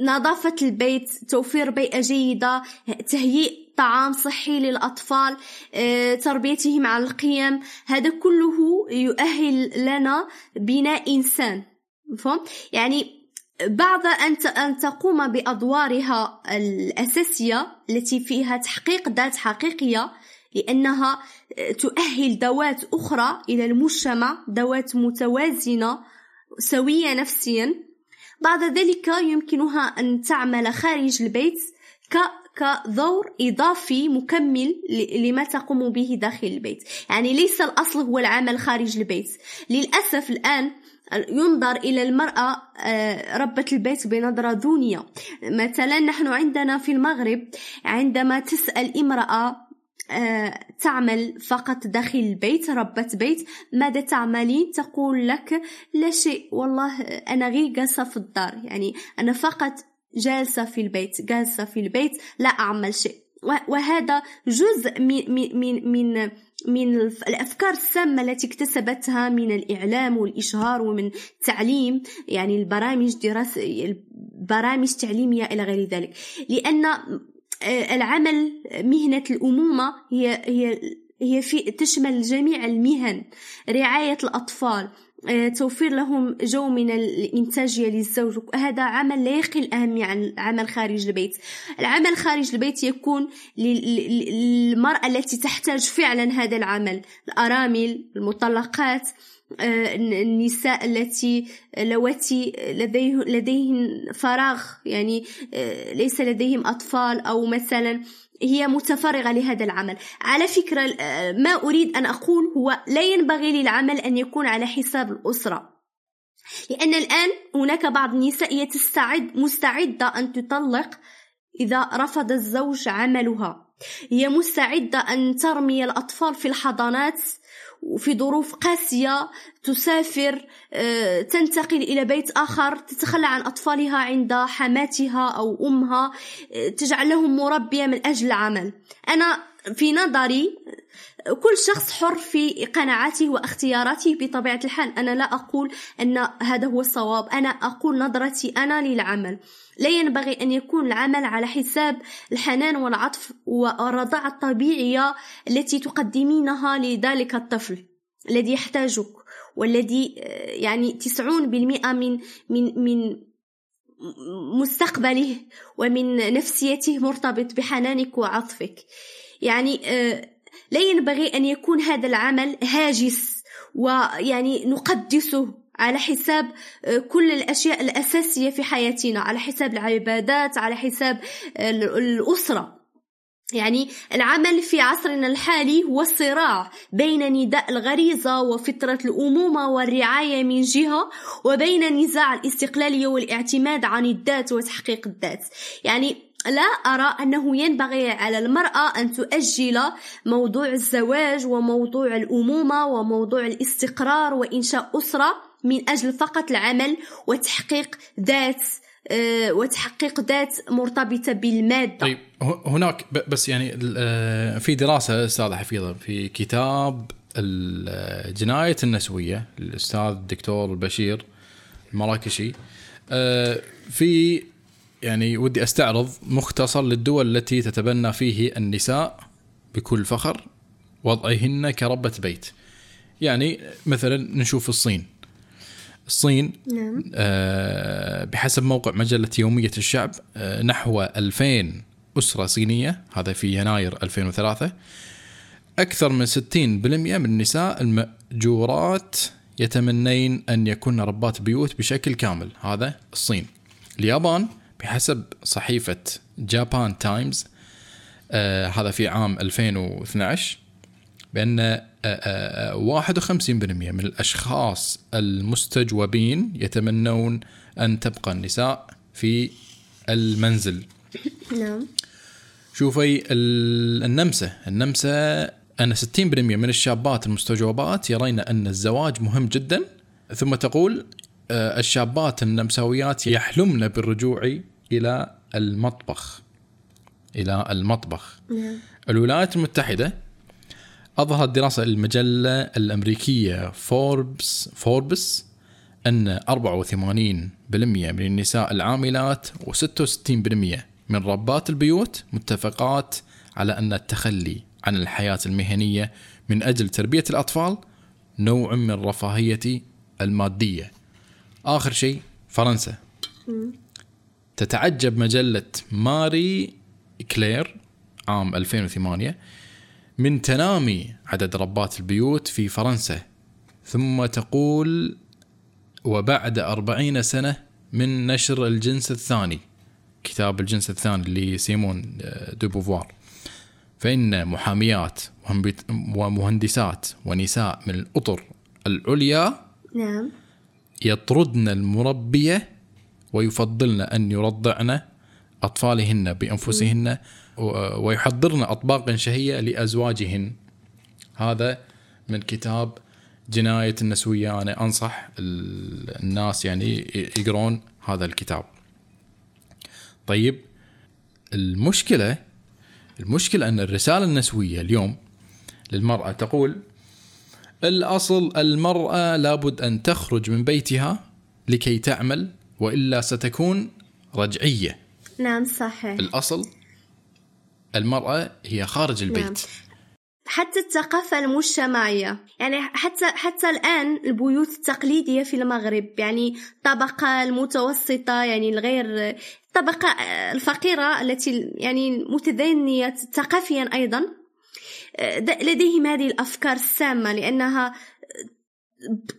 نظافة البيت توفير بيئة جيدة تهيئ طعام صحي للأطفال آه، تربيتهم على القيم هذا كله يؤهل لنا بناء إنسان. مفهوم؟ يعني بعد أن أن تقوم بأدوارها الأساسية التي فيها تحقيق ذات حقيقية لأنها تؤهل ذوات أخرى إلى المجتمع ذوات متوازنة سوية نفسيا. بعد ذلك يمكنها أن تعمل خارج البيت ك كدور إضافي مكمل لما تقوم به داخل البيت. يعني ليس الأصل هو العمل خارج البيت. للأسف الآن ينظر إلى المرأة آه، ربة البيت بنظرة دونية. مثلا نحن عندنا في المغرب عندما تسأل امرأة آه، تعمل فقط داخل البيت ربة بيت ماذا تعملين؟ تقول لك لا شيء والله أنا غير جالسة في الدار. يعني أنا فقط جالسة في البيت جالسة في البيت لا أعمل شيء. وهذا جزء من من من من الأفكار السامة التي اكتسبتها من الإعلام والإشهار ومن التعليم يعني البرامج دراسة البرامج تعليمية إلى غير ذلك. لأن آه، العمل مهنة الأمومة هي هي هي في تشمل جميع المهن. رعاية الأطفال آه، توفير لهم جو من الإنتاجية للزوج هذا عمل لا يقل أهمية عن العمل خارج البيت. العمل خارج البيت يكون للمرأة التي تحتاج فعلا هذا العمل. الأرامل المطلقات آه، النساء التي لواتي لديه لديهن فراغ يعني آه، ليس لديهم أطفال أو مثلا هي متفرغة لهذا العمل. على فكرة ما أريد أن أقول هو لا ينبغي للعمل أن يكون على حساب الأسرة. لأن الآن هناك بعض النساء هي تستعد مستعدة أن تطلق إذا رفض الزوج عملها. هي مستعدة أن ترمي الأطفال في الحضانات وفي ظروف قاسية تسافر آه، تنتقل إلى بيت آخر تتخلى عن أطفالها عند حماتها أو أمها آه، تجعل لهم مربية من أجل العمل. أنا في نظري كل شخص حر في قناعاته واختياراته بطبيعة الحال. أنا لا أقول أن هذا هو الصواب. أنا أقول نظرتي أنا للعمل. لا ينبغي أن يكون العمل على حساب الحنان والعطف والرضاعة الطبيعية التي تقدمينها لذلك الطفل الذي يحتاجك والذي يعني 90% من من من مستقبله ومن نفسيته مرتبط بحنانك وعطفك. يعني لا ينبغي أن يكون هذا العمل هاجس ويعني نقدسه على حساب كل الأشياء الأساسية في حياتنا على حساب العبادات على حساب الأسرة. يعني العمل في عصرنا الحالي هو صراع بين نداء الغريزة وفطرة الأمومة والرعاية من جهة وبين نزاع الاستقلالية والإعتماد عن الذات وتحقيق الذات. يعني لا أرى أنه ينبغي على المرأة أن تؤجل موضوع الزواج وموضوع الأمومة وموضوع الاستقرار وإنشاء أسرة من أجل فقط العمل وتحقيق ذات آه، وتحقيق ذات مرتبطة بالمادة. طيب هناك بس يعني آه، في دراسة أستاذ حفيظة في كتاب الجناية النسوية الأستاذ الدكتور بشير المراكشي آه، في يعني ودي أستعرض مختصر للدول التي تتبنى فيه النساء بكل فخر وضعهن كربة بيت. يعني مثلا نشوف الصين. الصين نعم. آه بحسب موقع مجلة يومية الشعب آه نحو 2000 أسرة صينية هذا في يناير 2003 أكثر من 60% من النساء المأجورات يتمنين أن يكن ربات بيوت بشكل كامل. هذا الصين. اليابان بحسب صحيفة جابان تايمز آه هذا في عام 2012 بأن 51% من الأشخاص المستجوبين يتمنون أن تبقى النساء في المنزل. نعم. شوفي النمسة النمسة أن 60% من الشابات المستجوبات يرين أن الزواج مهم جدا ثم تقول آه، الشابات النمساويات يحلمن بالرجوع إلى المطبخ. إلى المطبخ. نعم. الولايات المتحدة أظهرت دراسة المجلة الأمريكية فوربس فوربس أن 84% من النساء العاملات و66% من ربات البيوت متفقات على أن التخلي عن الحياة المهنية من أجل تربية الأطفال نوع من الرفاهية المادية. آخر شيء فرنسا. تتعجب مجلة ماري كلير عام 2008 من تنامي عدد ربات البيوت في فرنسا. ثم تقول وبعد أربعين سنة من نشر الجنس الثاني كتاب الجنس الثاني لسيمون دوبوفوار فإن محاميات ومهندسات ونساء من الأطر العليا نعم. يطردن المربية ويفضلن أن يرضعن أطفالهن بأنفسهن ويحضرن أطباقا شهية لأزواجهن. هذا من كتاب جناية النسوية. أنا أنصح الناس يعني يقرون هذا الكتاب. طيب المشكلة المشكلة أن الرسالة النسوية اليوم للمرأة تقول الأصل المرأة لابد أن تخرج من بيتها لكي تعمل وإلا ستكون رجعية. نعم صحيح. الأصل المرأة هي خارج البيت. نعم. حتى الثقافة المجتمعية يعني حتى حتى الآن البيوت التقليدية في المغرب يعني الطبقة المتوسطة يعني الغير الطبقة الفقيرة التي يعني متدينية ثقافيا أيضا لديهم هذه الأفكار السامة لأنها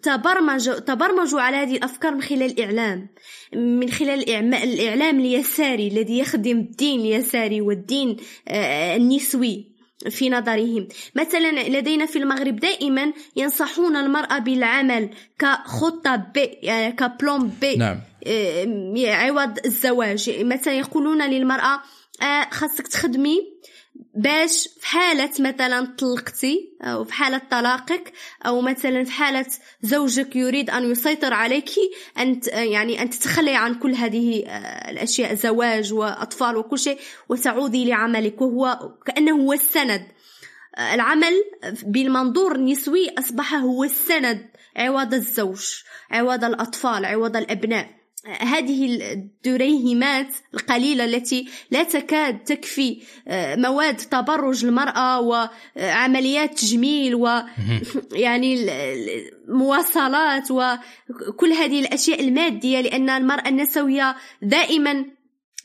تبرمج تبرمجوا على هذه الأفكار من خلال الإعلام. من خلال الإعلام اليساري الذي يخدم الدين اليساري والدين آه، النسوي في نظرهم. مثلا لدينا في المغرب دائما ينصحون المرأة بالعمل كخطة ب يعني كبلون ب نعم. آه، عوض الزواج. مثلا يقولون للمرأة آه، خاصك تخدمي باش في حالة مثلا طلقتي أو في حالة طلاقك أو مثلا في حالة زوجك يريد أن يسيطر عليك أن يعني أن تتخلي عن كل هذه آه، الأشياء زواج وأطفال وكل شيء وتعودي لعملك وهو كأنه هو السند. آه، العمل بالمنظور النسوي أصبح هو السند عوض الزوج عوض الأطفال عوض الأبناء. هذه الدريهمات القليلة التي لا تكاد تكفي آه، مواد تبرج المرأة وعمليات تجميل و يعني المواصلات وكل هذه الأشياء المادية لأن المرأة النسوية دائما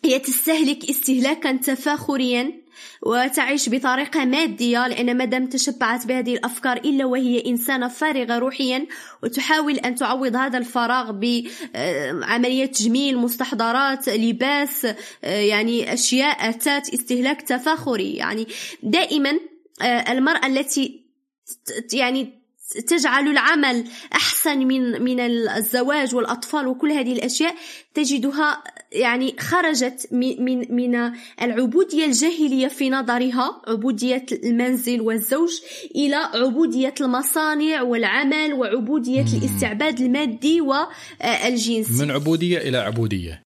هي تستهلك استهلاكا تفاخريا. وتعيش بطريقة مادية لأن مادام تشبعت بهذه الأفكار إلا وهي إنسانة فارغة روحيا وتحاول أن تعوض هذا الفراغ بعمليات تجميل مستحضرات لباس يعني أشياء أتات استهلاك تفاخري. يعني دائما المرأة التي يعني تجعل العمل أحسن من من الزواج والأطفال وكل هذه الأشياء تجدها يعني خرجت من من العبوديه الجاهلية في نظرها عبوديه المنزل والزوج إلى عبوديه المصانع والعمل وعبوديه الاستعباد المادي والجنسي من عبودية إلى عبودية.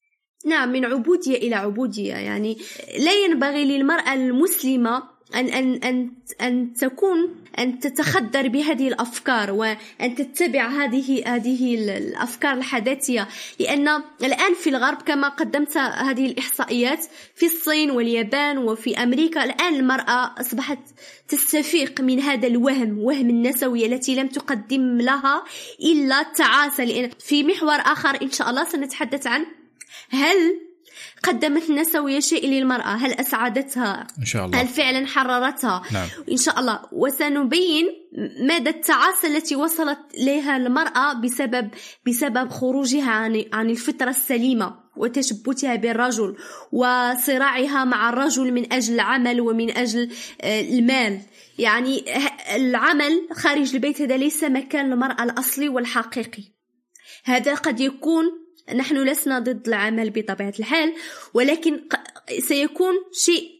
نعم من عبودية إلى عبودية. يعني لا ينبغي للمرأة المسلمة أن أن أن أن تكون أن تتخدر بهذه الأفكار وأن تتبع هذه هذه الأفكار الحداثية. لأن الآن في الغرب كما قدمت هذه الإحصائيات في الصين واليابان وفي أمريكا الآن المرأة أصبحت تستفيق من هذا الوهم وهم النسوية التي لم تقدم لها إلا التعاسة لأن في محور آخر إن شاء الله سنتحدث عن هل قدمت النسوية شيء للمرأة. هل أسعدتها؟ إن شاء الله. هل فعلا حررتها؟ نعم. إن شاء الله. وسنبين مدى التعاسة التي وصلت إليها المرأة بسبب بسبب خروجها عن عن الفطرة السليمة وتشبتها بالرجل وصراعها مع الرجل من أجل العمل ومن أجل آه، المال. يعني العمل خارج البيت هذا ليس مكان المرأة الأصلي والحقيقي. هذا قد يكون نحن لسنا ضد العمل بطبيعة الحال ولكن سيكون شيء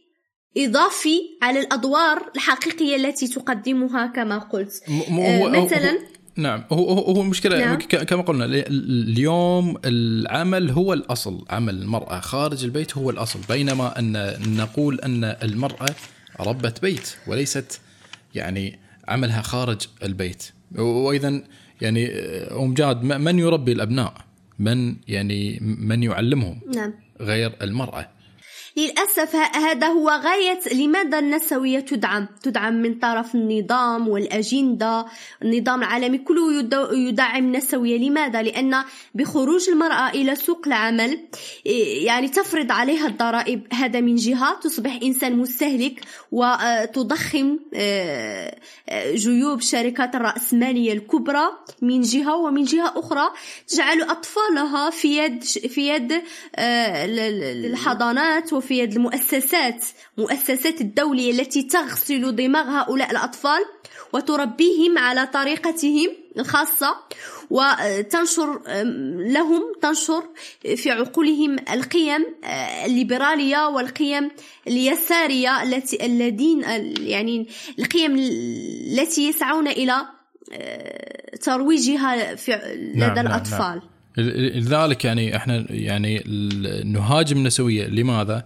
إضافي على الأدوار الحقيقية التي تقدمها كما قلت. هو مثلا نعم هو هو هو المشكلة نعم. كما قلنا اليوم العمل هو الأصل. عمل المرأة خارج البيت هو الأصل بينما أن نقول أن المرأة ربة بيت وليست يعني عملها خارج البيت. وإذا يعني أم جاد من يربي الأبناء؟ من يعني من يعلمهم نعم. غير المرأة للأسف هذا هو غاية لماذا النسوية تدعم تدعم من طرف النظام والأجندة. النظام العالمي كله يدعم النسوية. لماذا؟ لأن بخروج المرأة إلى سوق العمل يعني تفرض عليها الضرائب. هذا من جهة تصبح إنسان مستهلك وتضخم آه، آه، جيوب شركات الرأسمالية الكبرى من جهة ومن جهة أخرى. تجعل أطفالها في يد في يد آه، الحضانات وفي في يد المؤسسات مؤسسات الدولية التي تغسل دماغ هؤلاء الأطفال وتربيهم على طريقتهم الخاصة وتنشر لهم تنشر في عقولهم القيم آه، الليبرالية والقيم اليسارية التي الذين يعني القيم التي يسعون إلى آه، ترويجها في لدى نعم, نعم، الأطفال نعم نعم. لذلك يعني إحنا يعني نهاجم النسويه لماذا؟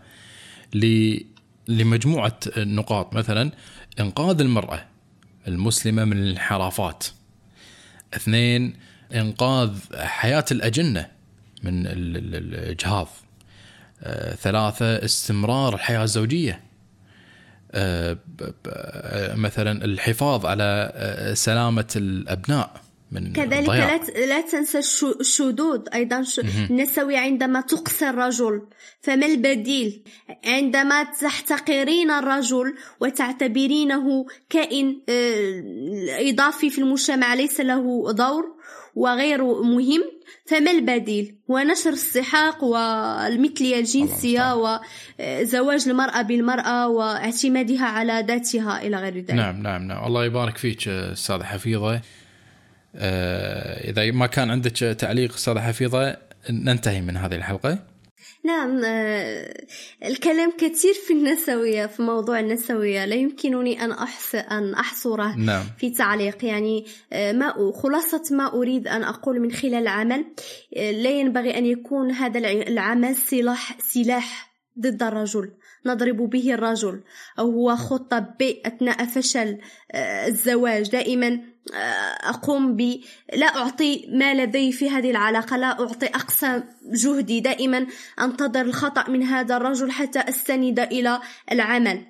لمجموعة نقاط مثلا إنقاذ المرأة المسلمة من الانحرافات. اثنين إنقاذ حياة الأجنة من الاجهاض. آه، ثلاثة استمرار الحياة الزوجية. آه، مثلا الحفاظ على آه، سلامة الأبناء من كذلك لا لا تنسى الشذوذ أيضا النسوي عندما تقصي الرجل فما البديل؟ عندما تحتقرين الرجل وتعتبرينه كائن آه، إضافي في المجتمع ليس له دور وغير مهم فما البديل؟ هو نشر السحاق والمثلية الجنسية وزواج المرأة بالمرأة واعتمادها على ذاتها إلى غير ذلك. نعم نعم نعم. الله يبارك فيك أستاذة حفيظة. إذا ما كان عندك تعليق أستاذة حفيظة ننتهي من هذه الحلقة. نعم آه، الكلام كثير في النسوية في موضوع النسوية. لا يمكنني أن أحص أن أحصره نعم. في تعليق. يعني آه، ما خلاصة ما أريد أن أقول من خلال العمل لا ينبغي أن يكون هذا العمل سلاح سلاح ضد الرجل نضرب به الرجل أو هو خطة ب أثناء فشل الزواج. دائما أقوم ب لا أعطي ما لدي في هذه العلاقة لا أعطي أقصى جهدي دائما أنتظر الخطأ من هذا الرجل حتى أستند إلى العمل.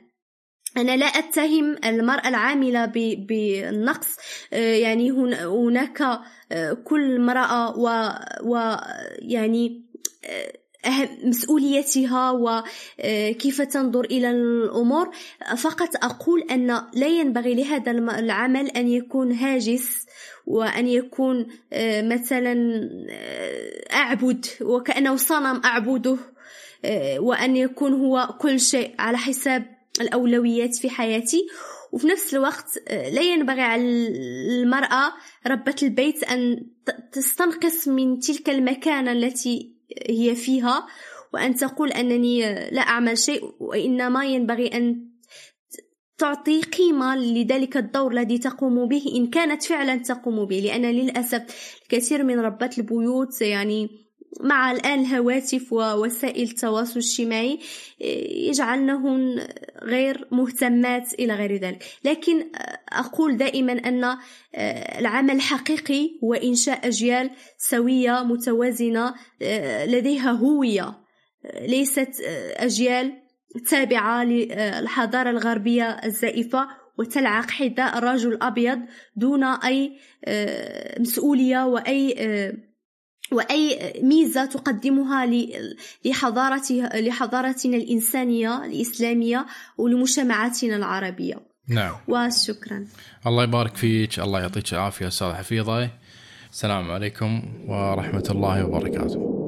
أنا لا أتهم المرأة العاملة بالنقص. يعني هناك كل امرأة و, و يعني أهم مسؤوليتها وكيف تنظر إلى الأمور. فقط أقول أن لا ينبغي لهذا العمل أن يكون هاجس وأن يكون مثلا أعبد وكأنه صنم أعبده وأن يكون هو كل شيء على حساب الأولويات في حياتي. وفي نفس الوقت لا ينبغي على المرأة ربة البيت أن تستنقص من تلك المكانة التي هي فيها وأن تقول أنني لا أعمل شيء وإنما ينبغي أن تعطي قيمة لذلك الدور الذي تقوم به إن كانت فعلا تقوم به لأن للأسف الكثير من ربات البيوت يعني مع الآن الهواتف ووسائل التواصل الاجتماعي يجعلنهن غير مهتمات إلى غير ذلك. لكن أقول دائما أن العمل الحقيقي هو إنشاء أجيال سوية متوازنة لديها هوية ليست أجيال تابعة للحضارة الغربية الزائفة وتلعق حذاء الرجل الأبيض دون أي مسؤولية وأي وأي ميزة تقدمها لحضارتها لحضارتنا الإنسانية الإسلامية ولمجتمعاتنا العربية. نعم. وشكرا. الله يبارك فيك. الله يعطيك العافية أستاذ حفيظة. السلام عليكم ورحمة الله وبركاته.